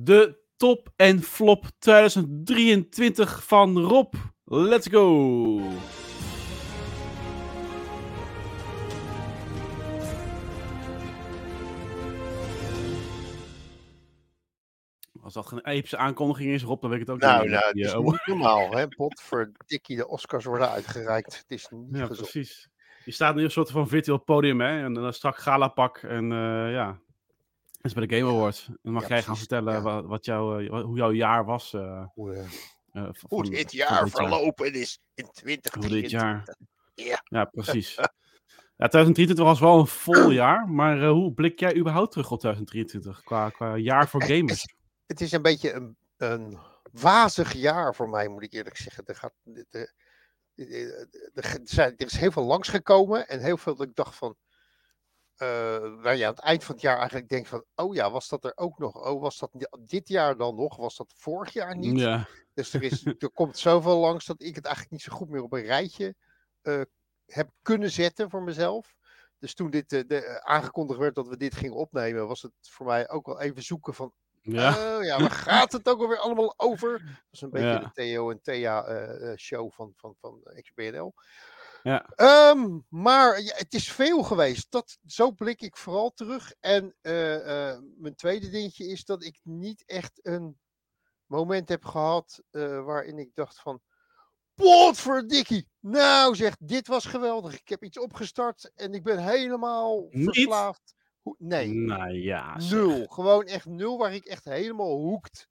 De top en flop 2023 van Rob. Let's go! Als dat geen epische aankondiging is, Rob, dan weet ik het ook Nou, niet. nou, het Die, is niet normaal, hè? Potverdikkie, de Oscars worden uitgereikt. Het is niet Ja, gezond. precies. Je staat nu een soort van virtueel podium, hè? En dan strak galapak en eh, ja. Dat is bij de Game Awards. Dan mag Ja, jij gaan vertellen ja. wat, wat jouw, eh, hoe jouw jaar was. Hoe, van- hoe van- dit jaar dit verlopen is in Hoe dit 2023. jaar. Ja. Ja, precies. Ja, 2023 was wel een vol jaar, maar eh, hoe blik jij überhaupt terug op 2023 qua, qua jaar voor gamers? het is een beetje een, een wazig jaar voor mij, moet ik eerlijk zeggen. Er, gaat, er, zijn- er is heel veel langsgekomen en heel veel dat ik dacht van. Eh, waar je aan het eind van het jaar eigenlijk denkt van, oh ja, was dat er ook nog? Oh, was dat dit jaar dan nog? Was dat vorig jaar niet? Ja, Dus er, is, er komt zoveel langs dat ik het eigenlijk niet zo goed meer op een rijtje eh, heb kunnen zetten voor mezelf. Dus toen dit eh, de, aangekondigd werd dat we dit gingen opnemen, was het voor mij ook wel even zoeken van, ja. oh ja, waar gaat het ook alweer allemaal over? Dat is een beetje Ja. de Theo en Thea show van, van, van XBNL. Ja. Ehm, maar ja, het is veel geweest. Dat, zo blik ik vooral terug. En eh, eh, mijn tweede dingetje is dat ik niet echt een moment heb gehad eh, waarin ik dacht van... Potverdikkie! Nou zeg, dit was geweldig. Ik heb iets opgestart en ik ben helemaal Niet? verslaafd. Nee, Nou ja, zeg. nul. Gewoon echt nul waar ik echt helemaal hoekt.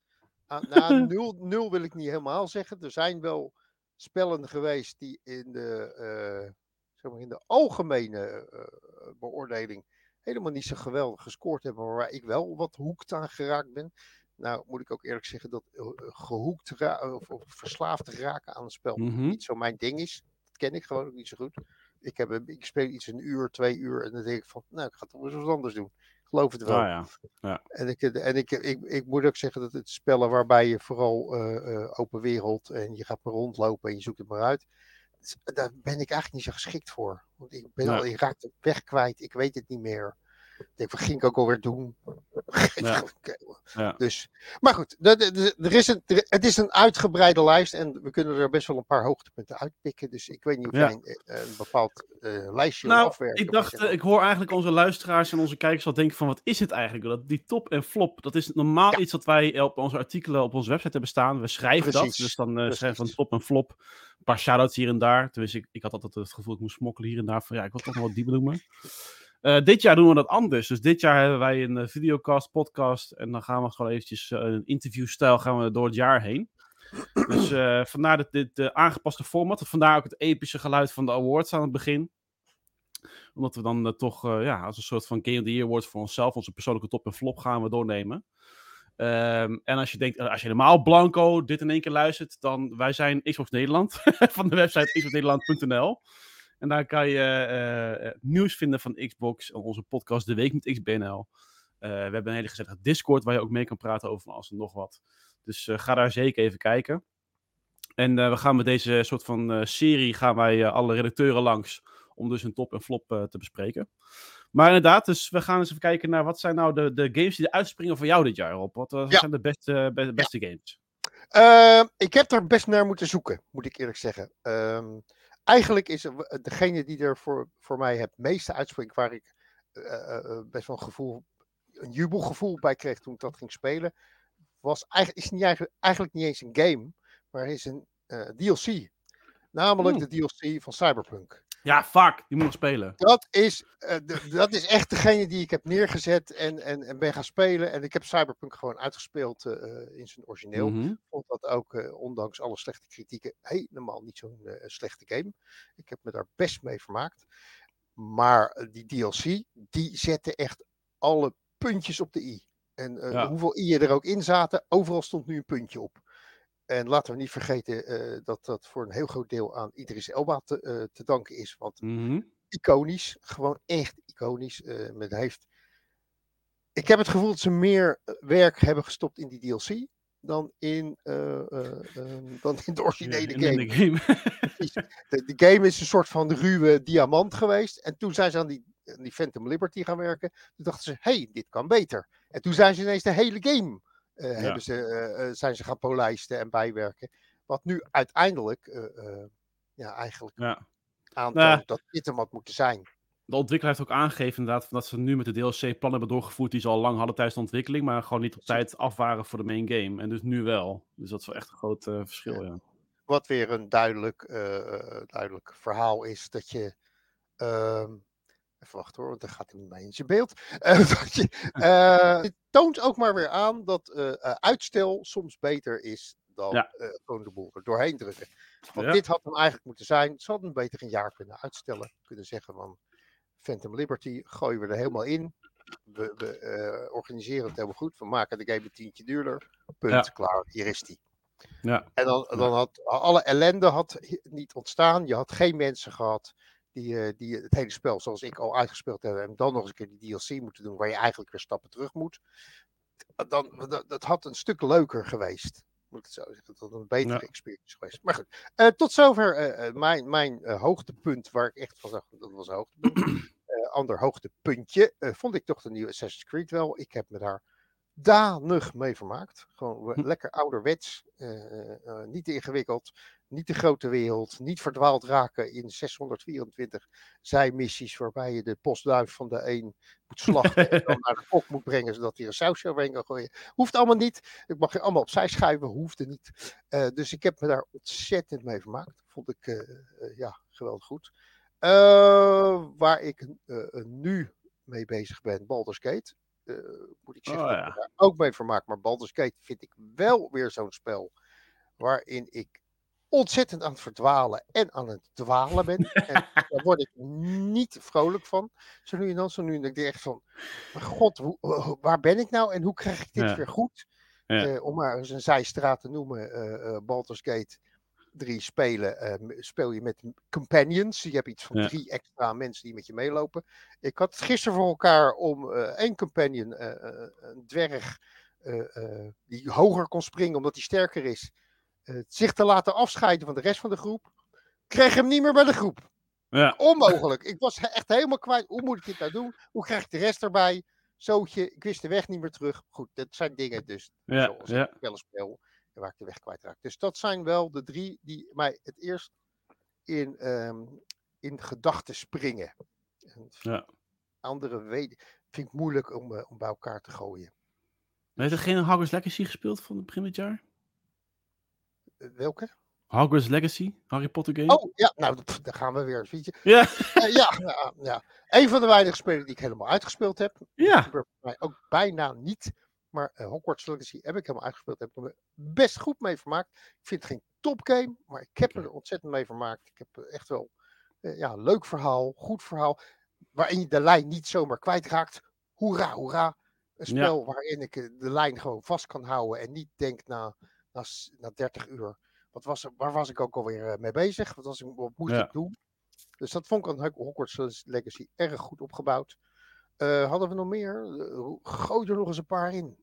aan- nou, nul, nul wil ik niet helemaal zeggen. Er zijn wel spellen geweest die in de, eh, zeg maar in de algemene eh, beoordeling helemaal niet zo geweldig gescoord hebben, maar waar ik wel wat hoekt aan geraakt ben. Nou, moet ik ook eerlijk zeggen dat eh, gehoekt ra- of, of verslaafd raken aan een spel Mhm. niet zo mijn ding is. Dat ken ik gewoon ook niet zo goed. Ik, heb, een- ik speel iets een uur, twee uur en dan denk ik van, nou, ik ga toch eens wat anders doen. Geloof het wel. Ah, ja. En, ik, en ik, ik, ik moet ook zeggen dat het spellen waarbij je vooral eh, eh, open wereld en je gaat maar rondlopen en je zoekt het maar uit. Daar ben ik eigenlijk niet zo geschikt voor. Want ik, ben Nee. al, ik raak de weg kwijt, ik weet het niet meer. Ik denk, wat ging ik ook alweer doen? Ja. Ja. Dus, maar goed, de- er is een, er- het is een uitgebreide lijst en we kunnen er best wel een paar hoogtepunten uitpikken. Dus ik weet niet of Ja. jij een, een bepaald eh, lijstje Nou, afwerken. ik dacht, eh, ik hoor eigenlijk onze luisteraars en onze kijkers al denken van wat is het eigenlijk? Dat, die top en flop, dat is normaal Ja. iets dat wij op onze artikelen op onze website hebben staan. We schrijven dat, dus dan eh, schrijven we top en flop. Een paar shout-outs hier en daar. Dus ik, ik had altijd het gevoel, ik moest smokkelen hier en daar. Van ja, ik wil toch nog wat dieper noemen. Eh, dit jaar doen we dat anders. Dus dit jaar hebben wij een eh, videocast, podcast. En dan gaan we gewoon eventjes eh, een interviewstijl gaan we door het jaar heen. Dus vandaar dit, dit aangepaste format. Vandaar ook het epische geluid van de awards aan het begin omdat we dan toch ja, als een soort van Game of the Year Award voor onszelf, onze persoonlijke top en flop, gaan we doornemen. Ehm, en als je denkt, als je helemaal blanco dit in één keer luistert, dan wij zijn Xbox Nederland van de website xboxnederland.nl. En daar kan je eh, eh, nieuws vinden van Xbox, onze podcast De Week met XBNL. Eh, we hebben een hele gezellige Discord waar je ook mee kan praten over van alles en nog wat. Dus ga daar zeker even kijken. En we gaan met deze soort van serie gaan wij alle redacteuren langs om dus een top en flop te bespreken. Maar inderdaad, dus we gaan eens even kijken naar wat zijn nou de, de games die er uitspringen voor jou dit jaar op. Wat, wat Ja. zijn de beste, be- beste games? Ehm, ik heb er best naar moeten zoeken, moet ik eerlijk zeggen. Ehm, eigenlijk is w- degene die er voor, voor mij het meeste uitspringt, waar ik eh, eh, eh, best wel een gevoel, een jubelgevoel bij kreeg toen ik dat ging spelen, was eigenlijk, is niet eigenlijk, eigenlijk niet eens een game, maar is een eh, DLC. Namelijk Hmm. de DLC van Cyberpunk. Ja, fuck, die moet nog spelen. Dat is, eh, de- dat is echt degene die ik heb neergezet en, en, en ben gaan spelen. En ik heb Cyberpunk gewoon uitgespeeld eh, eh, in zijn origineel Mhm. vond dat ook, ondanks alle slechte kritieken, helemaal niet zo'n slechte game. Ik heb me daar best mee vermaakt. Maar die DLC, die zette echt alle puntjes op de i. En Ja. hoeveel i'en er ook in zaten, overal stond nu een puntje op. En laten we niet vergeten eh, dat dat voor een heel groot deel aan Idris Elba te, eh, te danken is. Want Mhm. iconisch, gewoon echt iconisch. eh men heeft... Ik heb het gevoel dat ze meer werk hebben gestopt in die DLC dan in, eh, eh, ehm, dan in de originele In- game. de game. Precies. De, de game is een soort van ruwe diamant geweest. En toen zijn ze aan die, aan die Phantom Liberty gaan werken. Toen dachten ze, hey, dit kan beter. En toen zijn ze ineens de hele game eh, hebben ze, eh, eh, zijn ze gaan polijsten en bijwerken. Wat nu uiteindelijk ja, eigenlijk Ja. aantoont Nou. dat dit hem had moeten zijn. De ontwikkelaar heeft ook aangegeven inderdaad dat ze nu met de DLC plannen hebben doorgevoerd die ze al lang hadden tijdens de ontwikkeling, maar gewoon niet op tijd af waren voor de main game. En dus nu wel. Dus dat is wel echt een groot verschil, ja. Wat weer een duidelijk, duidelijk verhaal is dat je. ehm, even wachten hoor, want dan gaat hij niet mee in zijn beeld. Eh, je, eh, het toont ook maar weer aan dat eh, eh, uitstel soms beter is dan Ja. eh, gewoon de boel er doorheen drukken. Want Ja. dit had hem eigenlijk moeten zijn. Ze hadden hem beter een jaar kunnen uitstellen. Kunnen zeggen van Phantom Liberty, gooien we er helemaal in. We, we eh, organiseren het helemaal goed. We maken de game een tientje duurder. Punt, Ja. klaar. Hier is die. Ja. En dan, dan had alle ellende had niet ontstaan. Je had geen mensen gehad die, eh, die het hele spel zoals ik al uitgespeeld hebben. En dan nog eens een keer die DLC moeten doen waar je eigenlijk weer stappen terug moet. Dan, dat, dat had een stuk leuker geweest. Moet ik het zo zeggen. Dat had een betere Ja. experience geweest. Maar goed, eh, tot zover eh, eh, mijn, mijn eh, hoogtepunt waar ik echt van zag. Dat was een hoogtepunt. Eh, ander hoogtepuntje eh, vond ik toch de nieuwe Assassin's Creed wel. Ik heb me daar danig mee vermaakt. Gewoon Hm. lekker ouderwets. eh, eh, eh, niet te ingewikkeld. Niet de grote wereld. Niet verdwaald raken in 624 zijmissies. Waarbij je de postduif van de een moet slachten. en dan naar de kok moet brengen. Zodat hij er sausje overheen kan gooien. Hoeft allemaal niet. Ik mag je allemaal opzij schuiven. Hoefde niet. Dus ik heb me daar ontzettend mee vermaakt. Vond ik eh, ja, geweldig goed. Waar ik nu mee bezig ben, Baldur's Gate. Eh, moet ik zeggen Oh, dat ik ja. daar ook mee vermaak. Maar Baldur's Gate vind ik wel weer zo'n spel waarin ik ontzettend aan het verdwalen en aan het dwalen ben. en daar word ik niet vrolijk van. Zo nu en dan, zo nu en dan. Ik denk echt van, "Maar god, hoe- waar ben ik nou en hoe krijg ik dit Ja. weer goed? Ja. Eh, om maar eens een zijstraat te noemen, eh Baldur's 3 spelen, eh, m- speel je met companions. Je hebt iets van Ja. drie extra mensen die met je meelopen. Ik had gisteren voor elkaar om eh, één companion, eh, een dwerg, die hoger kon springen omdat hij sterker is, zich te laten afscheiden van de rest van de groep. Kreeg hem niet meer bij de groep. Ja. Onmogelijk. Ik was echt helemaal kwijt. Hoe moet ik dit nou doen? Hoe krijg ik de rest erbij? Zootje, ik wist de weg niet meer terug. Goed, dat zijn dingen dus Ja. zoals Ja. ik wel ik de weg kwijtraak. Dus dat zijn wel de drie die mij het eerst in, ehm, in gedachten springen. En Ja. Andere weten vind ik moeilijk om, eh, om bij elkaar te gooien. Heeft er geen Hogwarts Legacy gespeeld van het begin dit jaar? Eh, welke? Hogwarts Legacy? Harry Potter game? Oh ja, nou pff, daar gaan we weer. Weet je. Ja. Eh, ja, ja, ja, een van de weinige spelen die ik helemaal uitgespeeld heb. Ja. gebeurt bij mij ook bijna niet. Maar eh, Hogwarts Legacy heb ik helemaal uitgespeeld. Heb ik me best goed mee vermaakt. Ik vind het geen topgame, maar ik heb er ontzettend mee vermaakt. Ik heb eh, echt wel eh, ja, leuk verhaal, goed verhaal. Waarin je de lijn niet zomaar kwijtraakt. Hoera, hoera. Een Ja. spel waarin ik de lijn gewoon vast kan houden. En niet denk na, na, na 30 uur. Wat was, er- waar was ik ook alweer mee bezig? Wat, was ik, wat moest Ja. ik doen? Dus dat vond ik aan Hogwarts Legacy erg goed opgebouwd. Eh, hadden we nog meer? Eh, Gooi er nog eens een paar in.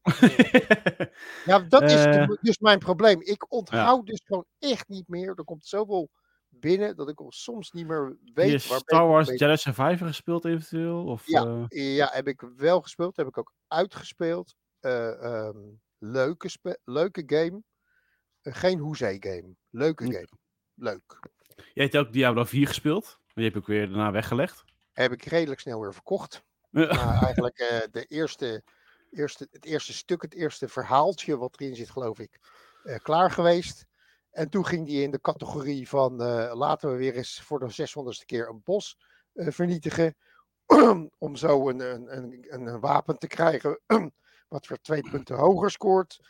Ja, dat is de- Eh. dus mijn probleem. Ik onthoud dus gewoon echt niet meer. Er komt zoveel binnen dat ik soms niet meer Heb je weet waar Star Wars Jedi Survivor gespeeld eventueel? Of, Ja. Ja, heb ik wel gespeeld. Heb ik ook uitgespeeld. Eh, ehm, leuke, spe- leuke game. Geen hoezee game. Leuke game. Leuk. Jij hebt ook Diablo 4 gespeeld. Maar die heb ik weer daarna weggelegd. Heb ik redelijk snel weer verkocht. Maar eigenlijk eh, de eerste, eerste, het eerste stuk, het eerste verhaaltje wat erin zit, geloof ik, eh, klaar geweest. En toen ging die in de categorie van eh, laten we weer eens voor de 600ste keer een bos vernietigen. om zo een, een, een, een, wapen te krijgen wat weer twee punten hoger scoort.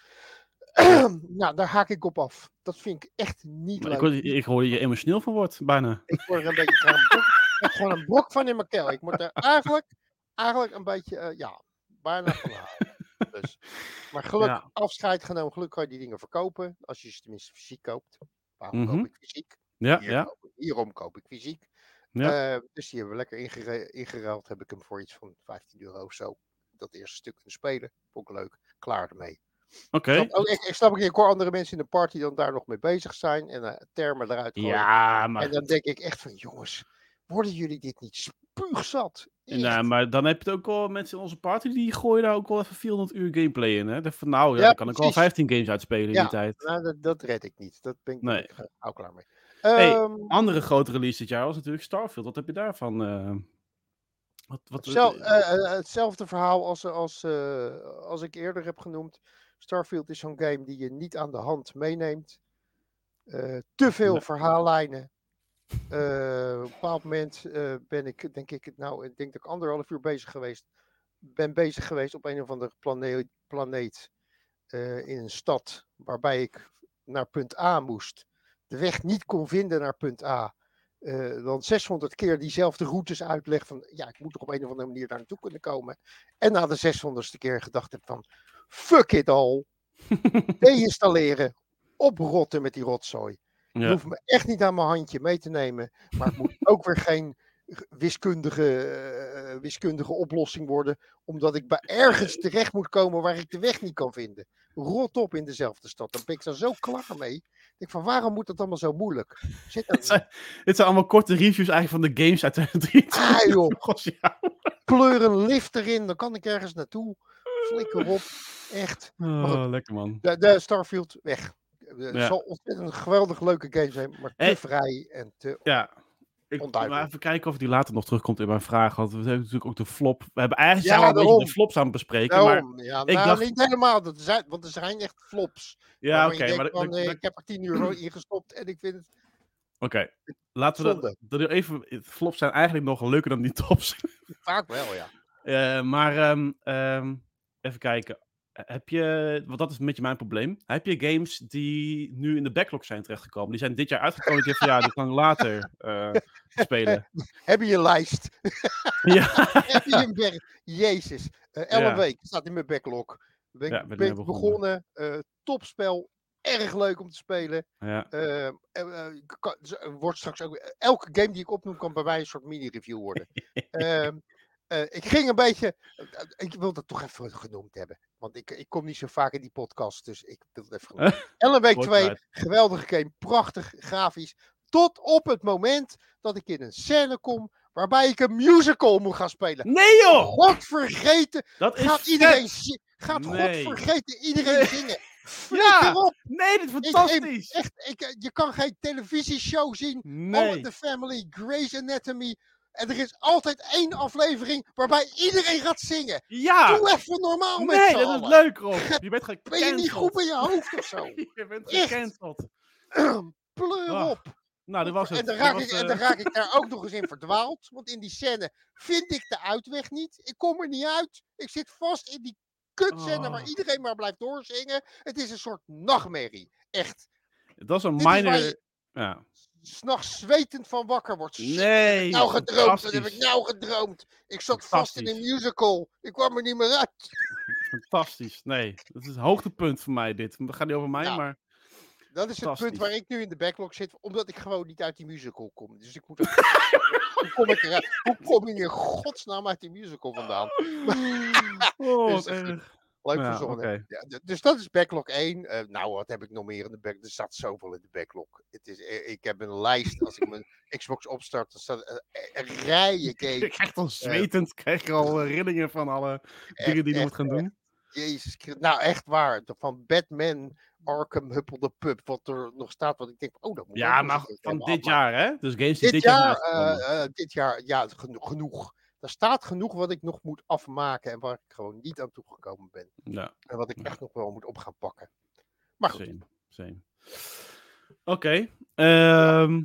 nou, daar haak ik op af. Dat vind ik echt niet Maar leuk. ik, hoor, ik hoor je emotioneel van wordt, bijna. Ik word er een beetje brok, ik heb gewoon een brok van in mijn keel. Ik moet er eigenlijk, eigenlijk een beetje, eh, ja, bijna van. Dus. Maar gelukkig Ja. afscheid genomen. Gelukkig kan je die dingen verkopen. Als je ze tenminste fysiek koopt. Waarom Mhm. koop ik fysiek? Ja, Hier ja. koop ik- hierom koop ik fysiek. Ja. Eh, dus die hebben we lekker ingere- ingeruild. Heb ik hem voor iets van 15 euro of zo. Dat eerste stuk kunnen spelen. Vond ik leuk. Klaar ermee. Oké. Snap- oh, ik, ik snap ook, ik hoor andere mensen in de party dan daar nog mee bezig zijn. En eh, termen eruit gooien. Ja, maar En dan denk ik echt van, jongens, worden jullie dit niet spuugzat? Nou, Echt. maar dan heb je het ook wel mensen in onze party die gooien daar ook wel even 400 uur gameplay in. Hè? Van, nou, ja, Ja, dan kan ik wel precies. 15 games uitspelen in Ja. die tijd. Nou, dat, dat red ik niet. Dat ben ik Nee. ik gauw klaar mee. Hey, Ehm, Andere grote release dit jaar was natuurlijk Starfield. Wat heb je daarvan? eh wat, wat, hetzel- eh, eh, eh, hetzelfde verhaal als, als, eh, als ik eerder heb genoemd. Starfield is zo'n game die je niet aan de hand meeneemt. Eh, te veel Nee. verhaallijnen. Eh, op een bepaald moment eh, ben ik, denk ik, nou, ik denk dat ik anderhalf uur bezig geweest. Ben bezig geweest op een of andere planeet, planeet eh, in een stad waarbij ik naar punt A moest. De weg niet kon vinden naar punt A. Dan 600 keer diezelfde routes uitleg van ja, ik moet toch op een of andere manier daar naartoe kunnen komen. En na de 600ste keer gedacht heb van fuck it all. Deinstalleren. Oprotten met die rotzooi. Je ja. hoeft me echt niet aan mijn handje mee te nemen. Maar het moet ook weer geen wiskundige, eh, wiskundige oplossing worden. Omdat ik bij ergens terecht moet komen waar ik de weg niet kan vinden. Rot op in dezelfde stad. Dan ben ik daar zo klaar mee. Ik denk van waarom moet dat allemaal zo moeilijk? Zit Het er zijn, dit zijn allemaal korte reviews eigenlijk van de games uit 2023. Ah, joh. Pleur een lift erin. Dan kan ik ergens naartoe. Flikker op. Echt. Oh, lekker man. De, de Starfield weg. Het Ja. zal ontzettend geweldig leuke game zijn. Maar te Hey. vrij en te Ja. Ik Onduidelijk. even kijken of die later nog terugkomt in mijn vraag. Want we hebben natuurlijk ook de flop. We hebben eigenlijk Ja, zijn we een beetje de flops aan het bespreken. Maar, ja, nou, dacht- niet helemaal. Dat zijn, want er zijn echt flops. ja, oké. maar van, eh, ik heb er 10 euro in gestopt en ik vind het... Oké, laten we dat, dat even. Flops zijn eigenlijk nog leuker dan die tops. Vaak wel, ja. Eh, maar ehm, ehm, even kijken. Heb je, want dat is een beetje mijn probleem. Heb je games die nu in de backlog zijn terechtgekomen? Die zijn dit jaar uitgekomen. Die van ja, die kan ik later eh, spelen. Heb je een lijst? ja, heb je een berg? Jezus. Eh Ja. Week staat in mijn backlog. Ben, Ja, ben begonnen. begonnen. eh, topspel. Erg leuk om te spelen. ja. Wordt straks ook, elke game die ik opnoem kan bij mij een soort mini-review worden. Ehm, eh, ik ging een beetje. eh, eh, ik wil dat toch even genoemd hebben. Want ik, ik kom niet zo vaak in die podcast. Dus ik wil het even genoemd Ellen Week Wordt 2. eruit. Geweldige game. Prachtig grafisch. Tot op het moment dat ik in een scène kom. waarbij ik een musical moet gaan spelen. Nee joh! God vergeten. Dat is Gaat vet. iedereen, gaat Nee. God vergeten iedereen Nee. zingen. Ja. Nee, dit is Ik- fantastisch! Echt, ik, je kan geen televisieshow zien. All nee. in the Family, Grey's Anatomy. En er is altijd één aflevering waarbij iedereen gaat zingen. Ja! Doe even normaal met Nee, dat is leuk, Rob. Je bent gecanceld. Ben je niet goed in je hoofd of zo? Je bent gecanceld. Pleur Ah, op. Nou, dat was het. en, dan Dat raak ik, en eh, dan raak ik daar ook nog eens in verdwaald. Want in die scène vind ik de uitweg niet. Ik kom er niet uit. Ik zit vast in die kutscène waar Oh. iedereen maar blijft doorzingen. Het is een soort nachtmerrie. Echt. Dat is een Dit is waar minor... je- Ja. S'nachts zwetend van wakker wordt. Nee, nou gedroomd, wat heb ik nou gedroomd? Ik zat vast in een musical. Ik kwam er niet meer uit. Fantastisch. Nee, dat is het hoogtepunt voor mij dit. Het gaat niet over mij, Nou, maar... Dat is het punt waar ik nu in de backlog zit, omdat ik gewoon niet uit die musical kom. Dus ik moet. hoe, kom ik eruit? hoe kom ik in godsnaam uit die musical vandaan? Oh, Dus dat erg. Leuk Ja, verzonnen. oké. Ja, dus dat is backlog 1. Eh, nou, wat heb ik nog meer in de backlog? Er staat zoveel in de backlog. Het is, eh, ik heb een lijst. Als ik mijn Xbox opstart, dan staat er eh, een rijen Ik games. krijg dan zwetend, krijg ik al rillingen van alle dingen die je moet gaan doen. Jezus. Nou, echt waar. Van Batman, Arkham, Huppel de Pub. Wat er nog staat. Wat ik denk, oh, dat moet ik Ja, maar een van dit jaar, hè? Dus games die Dit dit jaar dit jaar, ja, geno- genoeg. Er staat genoeg wat ik nog moet afmaken en waar ik gewoon niet aan toegekomen ben. Ja, En wat ik Ja. echt nog wel moet op gaan pakken. Maar goed, same. same. Oké. ehm,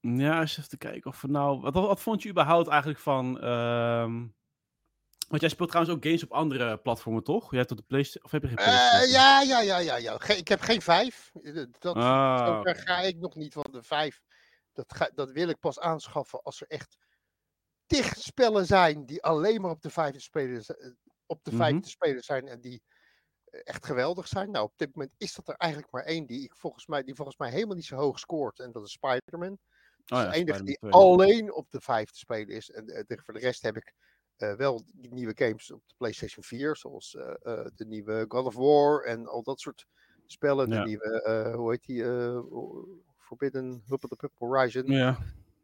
ja, eens even te kijken of we nou... Wat, wat vond je überhaupt eigenlijk van... ehm, Want jij speelt trouwens ook games op andere platformen, toch? Jij hebt op de PlayStation... Of heb je geen Eh, PlayStation? ja, ja, ja, ja, ja. Ge- ik heb geen vijf. Eh, Dat, Ah, ga ik nog niet van de vijf. Dat, ga, dat wil ik pas aanschaffen als er echt tig spellen zijn die alleen maar op de vijf te spelen, z- eh, op de Mhm. te spelen zijn en die eh, echt geweldig zijn. Nou, op dit moment is dat er eigenlijk maar één die, ik volgens mij, die volgens mij helemaal niet zo hoog scoort. En dat is Spider-Man. Dat Oh is ja, de enige die 2. alleen op de vijf te spelen is. En eh, de- voor de rest heb ik wel die nieuwe games op de PlayStation 4, zoals de nieuwe God of War en al dat soort spellen. De nieuwe, hoe heet die? Forbidden Horizon. Ja.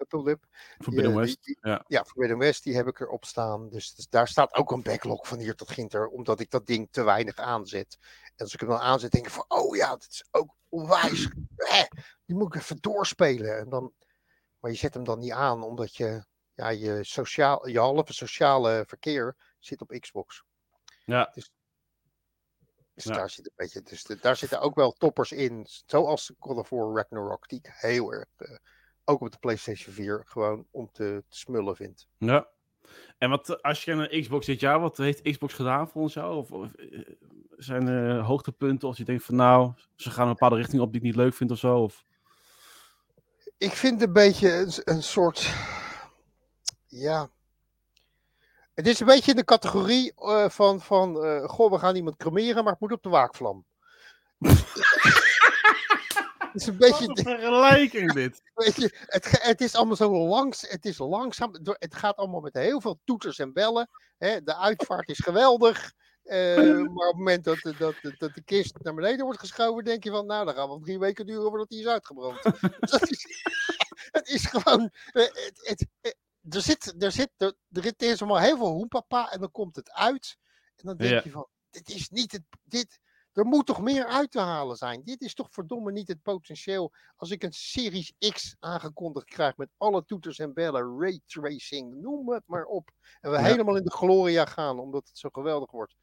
Tulip. Forbidden Die, eh, West. die- Ja. Ja, Forbidden West, die heb ik erop staan. Dus, dus daar staat ook een backlog van hier tot ginter, omdat ik dat ding te weinig aanzet. En als ik hem dan aanzet, denk ik van, oh ja, dat is ook onwijs. Hè, die moet ik even doorspelen. En dan, maar je zet hem dan niet aan, omdat je, ja, je, sociaal, je halve sociale verkeer zit op Xbox. Ja. Dus Ja. daar zit een beetje, dus de- daar zitten ook wel toppers in, zoals God of War Ragnarok, die ik heel erg, eh, ook op de PlayStation 4, gewoon om te, te smullen vind. ja. En wat, eh, als je naar Xbox dit jaar, wat heeft Xbox gedaan volgens jou? Of, of, eh, zijn er hoogtepunten als je denkt van nou, ze gaan een bepaalde richting op die ik niet leuk vind of zo? Of... Ik vind het een beetje een, een soort. Ja. Het is een beetje in de categorie eh, van. van goh, we gaan iemand cremeren, maar het moet op de waakvlam. het is een beetje. Wat een vergelijking dit. Weet je, het, het is allemaal zo langs. Het is langzaam. Het gaat allemaal met heel veel toeters en bellen. Hè, de uitvaart is geweldig. eh, maar op het moment dat, de- dat, dat de kist naar beneden wordt geschoven, denk je van, nou, dan gaan we drie weken duren voordat die is uitgebrand. Dat is, het is gewoon, eh, het, het, eh, er zit, er zit, er, er is allemaal heel veel hoempapa en dan komt het uit. En dan denk Ja. je van, dit is niet het, dit, er moet toch meer uit te halen zijn. Dit is toch verdomme niet het potentieel. Als ik een Series X aangekondigd krijg met alle toeters en bellen, raytracing, noem het maar op. En we Ja. helemaal in de gloria gaan, omdat het zo geweldig wordt.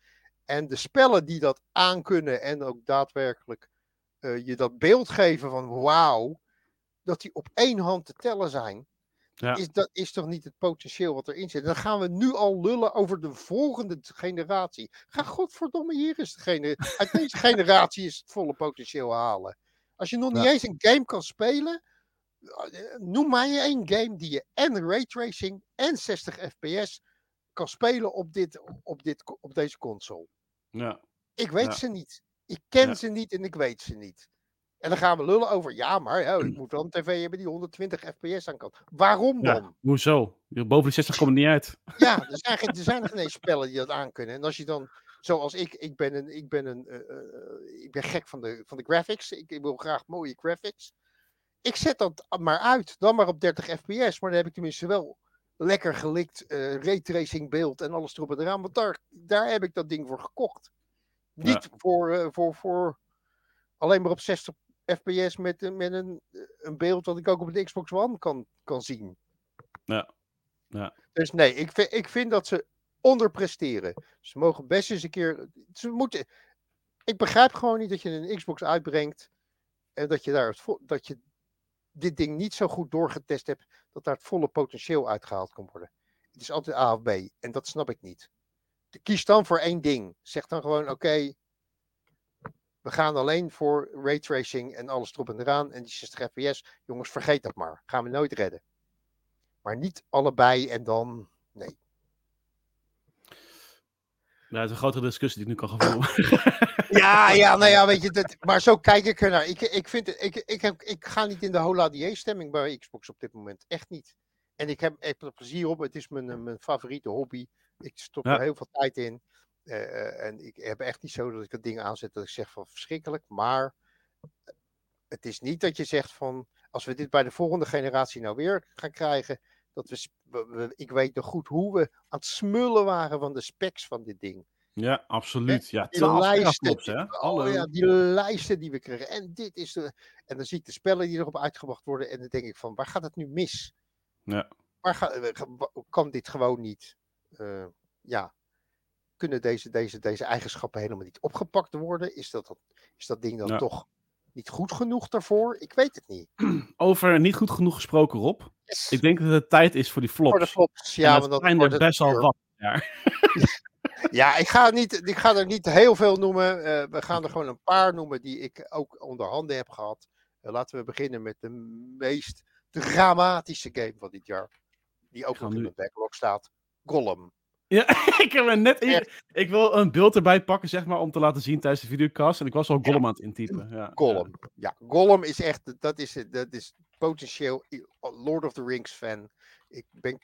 En de spellen die dat aankunnen en ook daadwerkelijk eh, je dat beeld geven van wauw, dat die op één hand te tellen zijn. Ja. Is, dat is toch niet het potentieel wat erin zit? Dan gaan we nu al lullen over de volgende generatie. Ga godverdomme hier eens degene. Uit deze generatie is het volle potentieel halen. Als je nog niet Ja. eens een game kan spelen, eh, noem mij één game die je en raytracing en 60 fps kan spelen op, dit, op, dit, op deze console. Ja. Ik weet Ja. ze niet. Ik ken ze niet en ik weet ze niet. En dan gaan we lullen over, ja, maar ja, ik moet wel een tv hebben die 120 fps aan kan. Waarom dan? ja. Hoezo? Boven de 60 komt het niet uit. Ja, er zijn, geen, er zijn geen eens spellen die dat aankunnen. En als je dan, zoals ik, ik ben, een, ik ben, een, eh, eh, ik ben gek van de, van de graphics. Ik, ik wil graag mooie graphics. Ik zet dat maar uit, dan maar op 30 fps. Maar dan heb ik tenminste wel lekker gelikt eh raytracing beeld en alles erop en eraan. Want daar, daar heb ik dat ding voor gekocht. Niet voor, voor, voor alleen maar op 60 fps met, een- met een, een beeld wat ik ook op de Xbox One kan, kan zien. Ja. Ja. Dus nee, ik vind, ik vind dat ze onderpresteren. Ze mogen best eens een keer. Ze moeten. Ik begrijp gewoon niet dat je een Xbox uitbrengt. En dat je daar het dat je dit ding niet zo goed doorgetest hebt. Dat daar het volle potentieel uitgehaald kan worden. Het is altijd A of B. En dat snap ik niet. Kies dan voor één ding. Zeg dan gewoon: oké. We gaan alleen voor raytracing en alles erop en eraan. En die 60 fps. Jongens, vergeet dat maar. Gaan we nooit redden. Maar niet allebei en dan. Nee. Ja, het is een grotere discussie die ik nu kan gaan voeren. Ja, ja, nou ja, weet je, dat, maar zo kijk ik ernaar. Ik, ik, vind, het- ik, ik, heb, ik ga niet in de Hola stemming bij Xbox op dit moment. Echt niet. En ik heb, ik heb er plezier op. Het is mijn, eh, mijn favoriete hobby. Ik stop Ja. er heel veel tijd in. Eh, eh, en ik heb echt niet zo dat ik dat ding aanzet dat ik zeg van verschrikkelijk. Maar het is niet dat je zegt van, als we dit bij de volgende generatie nou weer gaan krijgen, dat we, ik weet nog goed hoe we aan het smullen waren van de specs van dit ding. ja, absoluut. Ja, Die 12 lijsten, hè? die-. Oh ja, die lijsten die we kregen. En dit is de. En dan zie ik de spellen die erop uitgebracht worden. En dan denk ik van, waar gaat het nu mis? Ja. Waar ga, eh, kan dit gewoon niet? eh, ja. Kunnen deze, deze, deze eigenschappen helemaal niet opgepakt worden? Is dat, is dat ding dan Ja. toch niet goed genoeg daarvoor? Ik weet het niet. Over niet goed genoeg gesproken, Rob. Ik denk dat het tijd is voor die flops. voor de flops. En Ja, dat want dat zijn er best al wat. Ja. Ja, ik ga, niet, ik ga er niet heel veel noemen. Eh, we gaan er gewoon een paar noemen die ik ook onder handen heb gehad. Eh, laten we beginnen met de meest dramatische game van dit jaar. Die ook nog in mijn backlog staat. Gollum. Ja, ik heb er net in. Ik wil een beeld erbij pakken, zeg maar, om te laten zien tijdens de videocast. En ik was al Gollum aan het intypen. Ja. Gollum. Ja, Gollum is echt, dat is, dat is potentieel Lord of the Rings fan. Ik, ben,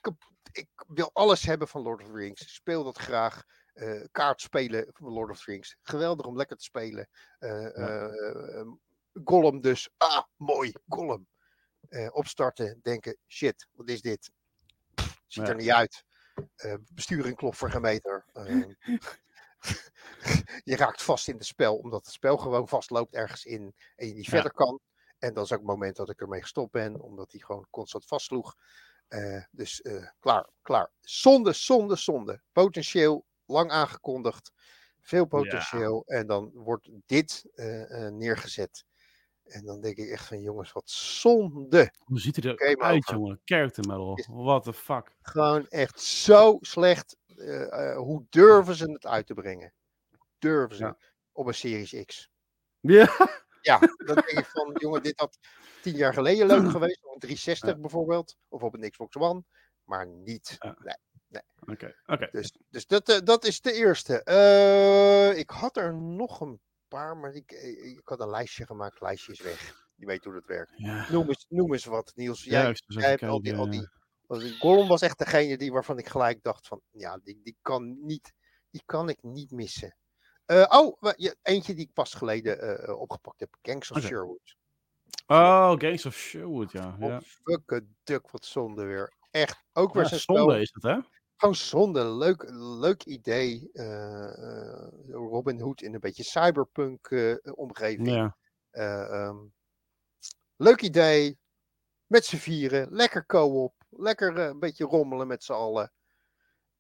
ik wil alles hebben van Lord of the Rings. Ik speel dat graag. Eh kaart spelen van Lord of the Rings. Geweldig om lekker te spelen. Eh, eh, eh, Gollum dus. Ah, mooi. Gollum. eh, opstarten, denken, shit, wat is dit? Pff, ziet er niet uit. Eh besturing klopt voor geen meter. Ehm, je raakt vast in het spel, omdat het spel gewoon vastloopt ergens in en je niet Ja. verder kan. En dat is ook het moment dat ik ermee gestopt ben, omdat hij gewoon constant vastsloeg. Eh, dus eh, klaar, klaar. Zonde, zonde, zonde. Potentieel, lang aangekondigd. Veel potentieel. En dan wordt dit neergezet. En dan denk ik echt van jongens, wat zonde. Hoe ziet hij eruit, over. jongen? Character medal. Is- What the fuck? Gewoon echt zo slecht. Eh, eh, hoe durven ze het uit te brengen? Durven ze Ja. op een Series X? Ja. Ja, dan denk ik van, jongen, dit had tien jaar geleden leuk geweest. Op een 360 Ja. bijvoorbeeld. Of op een Xbox One. Maar niet. Ja. Nee. Oké, oké. Dus, dus dat, eh, dat is de eerste. Ik had er nog een paar, maar ik, eh, ik had een lijstje gemaakt. Lijstje is weg. Je weet hoe dat werkt. Ja. Noem eens, noem eens wat, Niels. Ja, Jij, zou jij hebt al die, al ja. die, al die Gollum was echt degene die, waarvan ik gelijk dacht van, ja, die, die kan niet, die kan ik niet missen. Eh, oh, ja, eentje die ik pas geleden eh, eh, opgepakt heb. Gangs of. Sherwood. Oh, Gangs of Sherwood, ja. ja. Oh, fucking duk, wat zonde weer. Echt, ook weer Ja, zo'n zonde spel. is het, hè? Gewoon zonde, leuk, leuk idee. eh, eh, Robin Hood in een beetje cyberpunk eh, omgeving. Ja. Eh, ehm, leuk idee. Met z'n vieren. Lekker co-op. Lekker een beetje rommelen met z'n allen.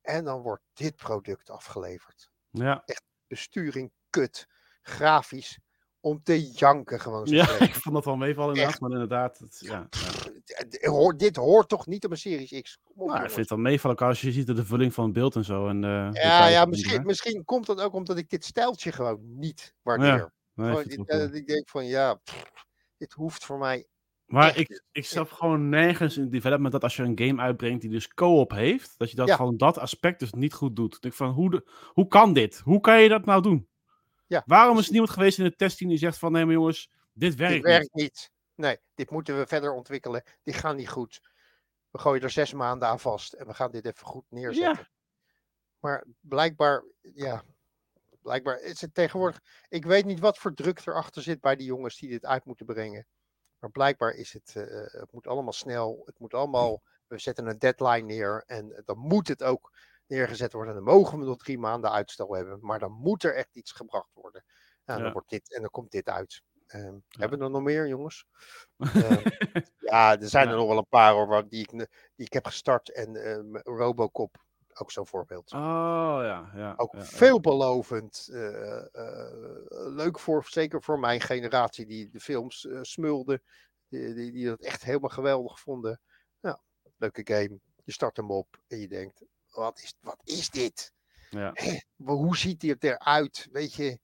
En dan wordt dit product afgeleverd. Ja. Besturing kut. Grafisch. Om te janken gewoon. ja, ik vond dat wel meevallen inderdaad, Echt. maar inderdaad, het, ja. ja. Pff, dit hoort- toch niet op een Series X? Kom op, Nou, ik jongens. vind het wel meevallen als je ziet de vulling van het beeld en zo. En, eh, Ja, ja en misschien, dingen. misschien komt dat ook omdat ik dit stijltje gewoon niet waardeer. Nee, ik Gewoon, het wel eh, ik denk van ja, pff, dit hoeft voor mij. Maar echt ik, ik snap gewoon nergens in het development dat als je een game uitbrengt die dus co-op heeft, dat je dat Ja. gewoon dat aspect dus niet goed doet. Ik denk van, hoe, de, hoe kan dit? Hoe kan je dat nou doen? Ja, Waarom is er niemand geweest in het testteam die zegt van, nee maar jongens, dit werkt dit niet. werkt niet. Nee, dit moeten we verder ontwikkelen. Dit gaat niet goed. We gooien er zes maanden aan vast en we gaan dit even goed neerzetten. Maar blijkbaar, ja, blijkbaar is het tegenwoordig. Ik weet niet wat voor druk erachter zit bij die jongens die dit uit moeten brengen. Maar blijkbaar is het, eh, het moet allemaal snel. Het moet allemaal, we zetten een deadline neer en dan moet het ook neergezet worden. Dan mogen we nog drie maanden uitstel hebben, maar dan moet er echt iets gebracht worden. Nou, Ja. dan wordt dit en dan komt dit uit. Ehm, Ja. Hebben we er nog meer, jongens? Ehm, ja, er zijn Ja. er nog wel een paar hoor, die, ik, die ik heb gestart. En ehm, Robocop, ook zo'n voorbeeld. Oh ja, ja. Ook ja, veelbelovend. eh, eh, leuk voor, zeker voor mijn generatie die de films eh, smulde. Die, die, die dat echt helemaal geweldig vonden. Nou, leuke game. Je start hem op en je denkt, wat is, wat is dit? Ja. Hoe ziet hij eruit? Weet je,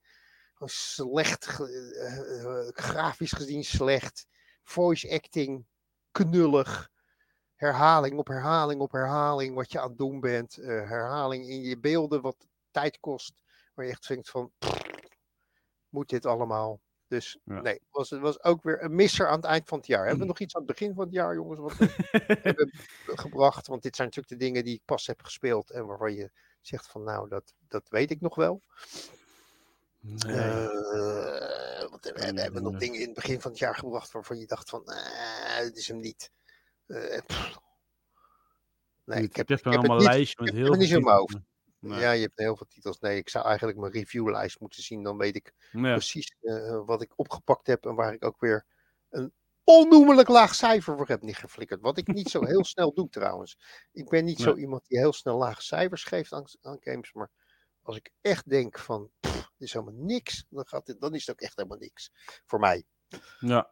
slecht, eh, eh, grafisch gezien slecht. Voice acting, knullig. Herhaling op herhaling op herhaling wat je aan het doen bent. eh, herhaling in je beelden wat tijd kost. Waar je echt denkt van, moet dit allemaal? Dus Ja. nee, was, het was ook weer een misser aan het eind van het jaar. Hebben we nog iets aan het begin van het jaar, jongens, wat we hebben gebracht? Want dit zijn natuurlijk de dingen die ik pas heb gespeeld en waarvan je zegt van, nou, dat, dat weet ik nog wel. Nee. Eh, we, hebben nog dingen in het begin van het jaar gebracht waarvan je dacht van, eh, dit is hem niet. Eh, nee, ik heb, ik heb allemaal niet, lijstje met heel niet veel in mijn. Nee. ja, je hebt heel veel titels. Nee, ik zou eigenlijk mijn reviewlijst moeten zien. Dan weet ik Ja. precies wat ik opgepakt heb en waar ik ook weer een onnoemelijk laag cijfer voor heb neergeflikkerd. Wat ik niet zo heel snel doe trouwens. Ik ben niet zo iemand die heel snel lage cijfers geeft aan, aan games. Maar als ik echt denk van, pff, is helemaal niks. Dan, gaat dan is het ook echt helemaal niks. Voor mij. Ja.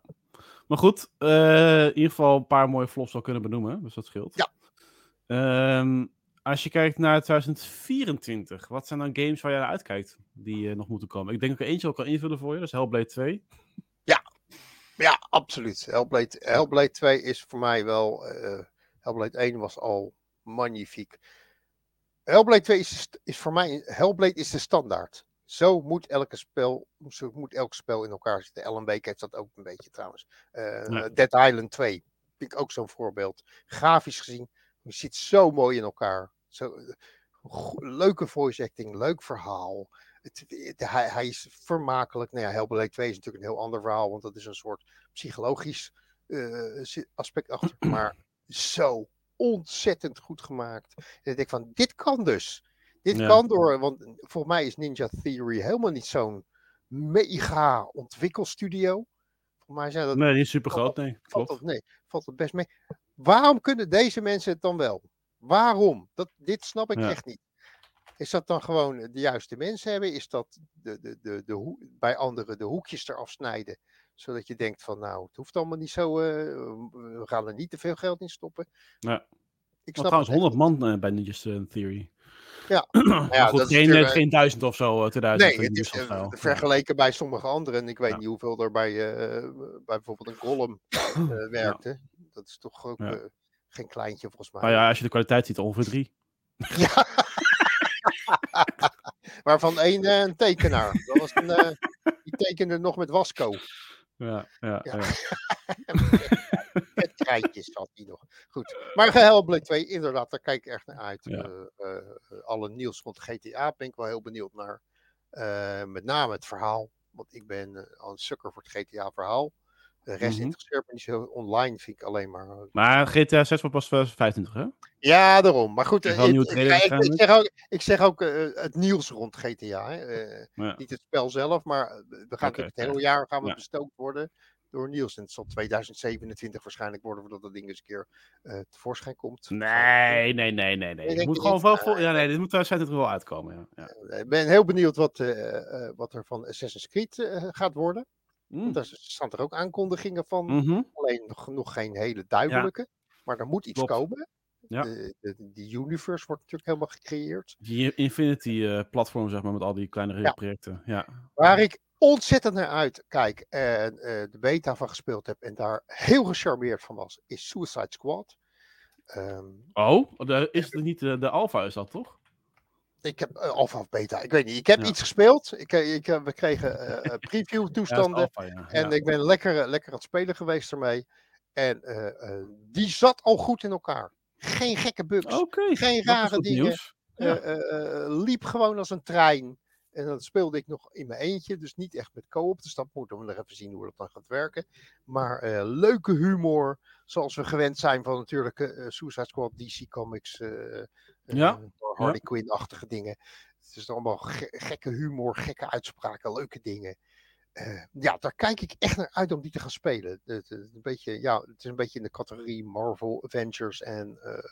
Maar goed, eh, in ieder geval een paar mooie flops al kunnen benoemen, dus dat scheelt. Ja. Ehm, als je kijkt naar 2024, wat zijn dan games waar je naar uitkijkt die eh, nog moeten komen? Ik denk dat ik er eentje ook kan invullen voor je, dat is Hellblade 2. Ja, absoluut. Hellblade, Hellblade 2 is voor mij wel. eh Hellblade 1 was al magnifiek. Hellblade 2 is, is voor mij. Hellblade is de standaard. Zo moet elke spel, zo moet elk spel in elkaar zitten. LMB kent dat ook een beetje trouwens. Eh, Ja. Dead Island 2 vind ik ook zo'n voorbeeld. Grafisch gezien, je zit zo mooi in elkaar. Zo, eh, leuke voice acting, leuk verhaal. Het, het- hij, hij is vermakelijk. Nou ja, Hellblade 2 is natuurlijk een heel ander verhaal, want dat is een soort psychologisch eh, aspect achter. Maar zo ontzettend goed gemaakt. En ik denk van, dit kan dus. Dit Ja. kan door, want volgens mij is Ninja Theory helemaal niet zo'n mega ontwikkelstudio. Volgens mij zijn dat Nee, niet super groot, nee. valt dat, nee, valt dat best mee. Waarom kunnen deze mensen het dan wel? Waarom? Dat, dit snap ik Ja. echt niet. Is dat dan gewoon de juiste mensen hebben? Is dat de, de, de, de hoe- bij anderen de hoekjes eraf snijden? Zodat je denkt van nou, het hoeft allemaal niet zo, eh, we gaan er niet te veel geld in stoppen. Ja. Ik Maar snap trouwens, het echt 100 man eh, bij Ninja Theory. Ja. maar ja, goed, dat geen, eh, geen duizend of zo, eh, 2000. Nee, van die het is, Ubisoft eh, vergeleken bij sommige anderen. En ik weet Ja. niet hoeveel er bij, eh, bij bijvoorbeeld een Gollum eh, werkte. Dat is toch ook eh, geen kleintje volgens mij. Nou ja, als je de kwaliteit ziet, ongeveer drie. Ja. Waarvan één eh, een tekenaar. Dat was een, eh, die tekende nog met Wasco. Ja, ja, Krijtjes had hij nog. Goed. Maar Hellblade 2, inderdaad, daar kijk ik echt naar uit. Ja. Eh, eh, alle nieuws rond GTA ben ik wel heel benieuwd naar. Eh, met name het verhaal. Want ik ben eh, al een sukker voor het GTA-verhaal. De rest Mhm. interesseert me niet zo. Online vind ik alleen maar. eh, Maar GTA 6 wordt pas 2025, hè? Ja, daarom. Maar goed, eh, ik, ik- ik zeg ook, ik zeg ook eh, het nieuws rond GTA. Hè. Eh, Ja. Niet het spel zelf, maar eh, we gaan het hele jaar gaan we Ja. bestookt worden door nieuws. En het zal 2027 waarschijnlijk worden voordat dat ding eens een keer eh, tevoorschijn komt. Nee, nee, nee, nee. nee. Het moet gewoon wel vol... Ja, nee, dit moet 2025 wel uitkomen, ja. ja. Ik ben heel benieuwd wat, eh, eh, wat er van Assassin's Creed gaat worden. Mm. Daar staan er ook aankondigingen van. Mhm. Alleen nog, nog geen hele duidelijke. Maar er moet iets Klopt. komen. Ja. De, universe wordt natuurlijk helemaal gecreëerd. Die Infinity-platform, zeg maar, met al die kleinere Ja. projecten. Ja. Waar ik ontzettend naar uitkijk en eh, de beta van gespeeld heb en daar heel gecharmeerd van was, is Suicide Squad. Ehm, Oh, de, is het niet de, de Alpha, is dat toch? ik heb uh, alpha of beta, ik weet niet. Ik heb Ja. iets gespeeld. Ik, ik, eh, we kregen eh, eh, preview Ja, toestanden Alpha, ja. en ik ben lekker, lekker aan het spelen geweest ermee. En eh, eh, die zat al goed in elkaar. Geen gekke bugs. Geen rare dingen. Eh, eh, eh, liep gewoon als een trein. En dat speelde ik nog in mijn eentje, dus niet echt met co-op. Dus dat moeten we nog even zien hoe dat dan gaat werken. Maar eh, leuke humor, zoals we gewend zijn van natuurlijk eh, Suicide Squad, DC Comics, eh, eh, Ja. Harley Quinn-achtige dingen. Het is allemaal ge- gekke humor, gekke uitspraken, leuke dingen. Eh, ja, daar kijk ik echt naar uit om die te gaan spelen. Het, een beetje, ja, het is een beetje in de categorie Marvel Avengers en eh,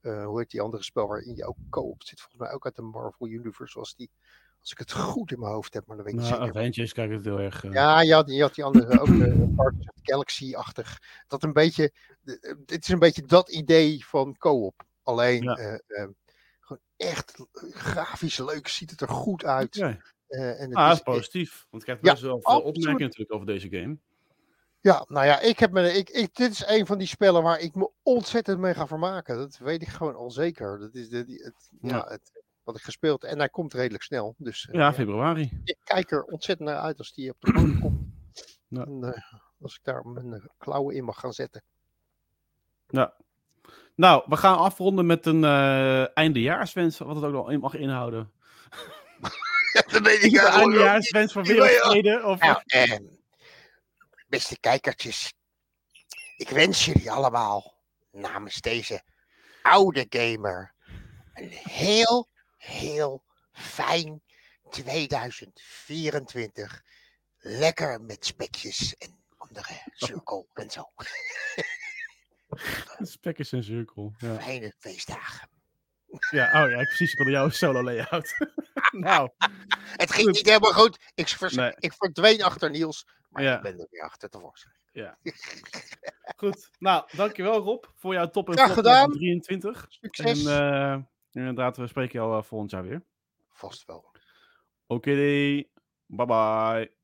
eh, hoe heet die andere spel waarin je ook co-op zit. Volgens mij ook uit de Marvel Universe zoals die. Als ik het goed in mijn hoofd heb, maar dan weet ik niet Nou, zeker. Avengers kijk ik het heel erg... eh, Ja, je had, je had die andere ook, eh, of Galaxy-achtig. Dat een beetje, eh, het is een beetje dat idee van co-op. Alleen, Ja. gewoon echt grafisch leuk, ziet het er goed uit. Eh, en het Ah, is positief. Want ik heb Ja, best wel veel opmerkingen natuurlijk over deze game. Ja, nou ja, ik heb me, ik, ik, dit is een van die spellen waar ik me ontzettend mee ga vermaken. Dat weet ik gewoon al zeker. Dat is de, die, het, ja. Ja. het, wat ik gespeeld en hij komt redelijk snel. Dus eh, Ja, februari. ik kijk er ontzettend naar uit als die op de markt komt. Ja. En, eh, als ik daar mijn eh, klauwen in mag gaan zetten. Ja. Nou, we gaan afronden met een eh eindejaarswens, wat het ook nog in mag inhouden. dat weet Een eindejaarswens wel. wereldvrede? Of... Nou, eh, beste kijkertjes, ik wens jullie allemaal namens deze oude gamer een heel, heel fijn 2024. Lekker met spekjes en andere cirkel en zo. Spekjes en cirkel. Ja. Fijne feestdagen. ja, oh ja, precies. Ik wilde jouw solo layout. nou, Het ging niet helemaal goed. Ik, vers- Nee. ik verdween achter Niels, maar Ja. ik ben er weer achter tevoorschijn. ja. Goed. Nou, dankjewel Rob voor jouw top en gedaan. 23. Succes. En eh, inderdaad, we spreken jou eh, volgend jaar weer. Vast wel. Oké, bye bye.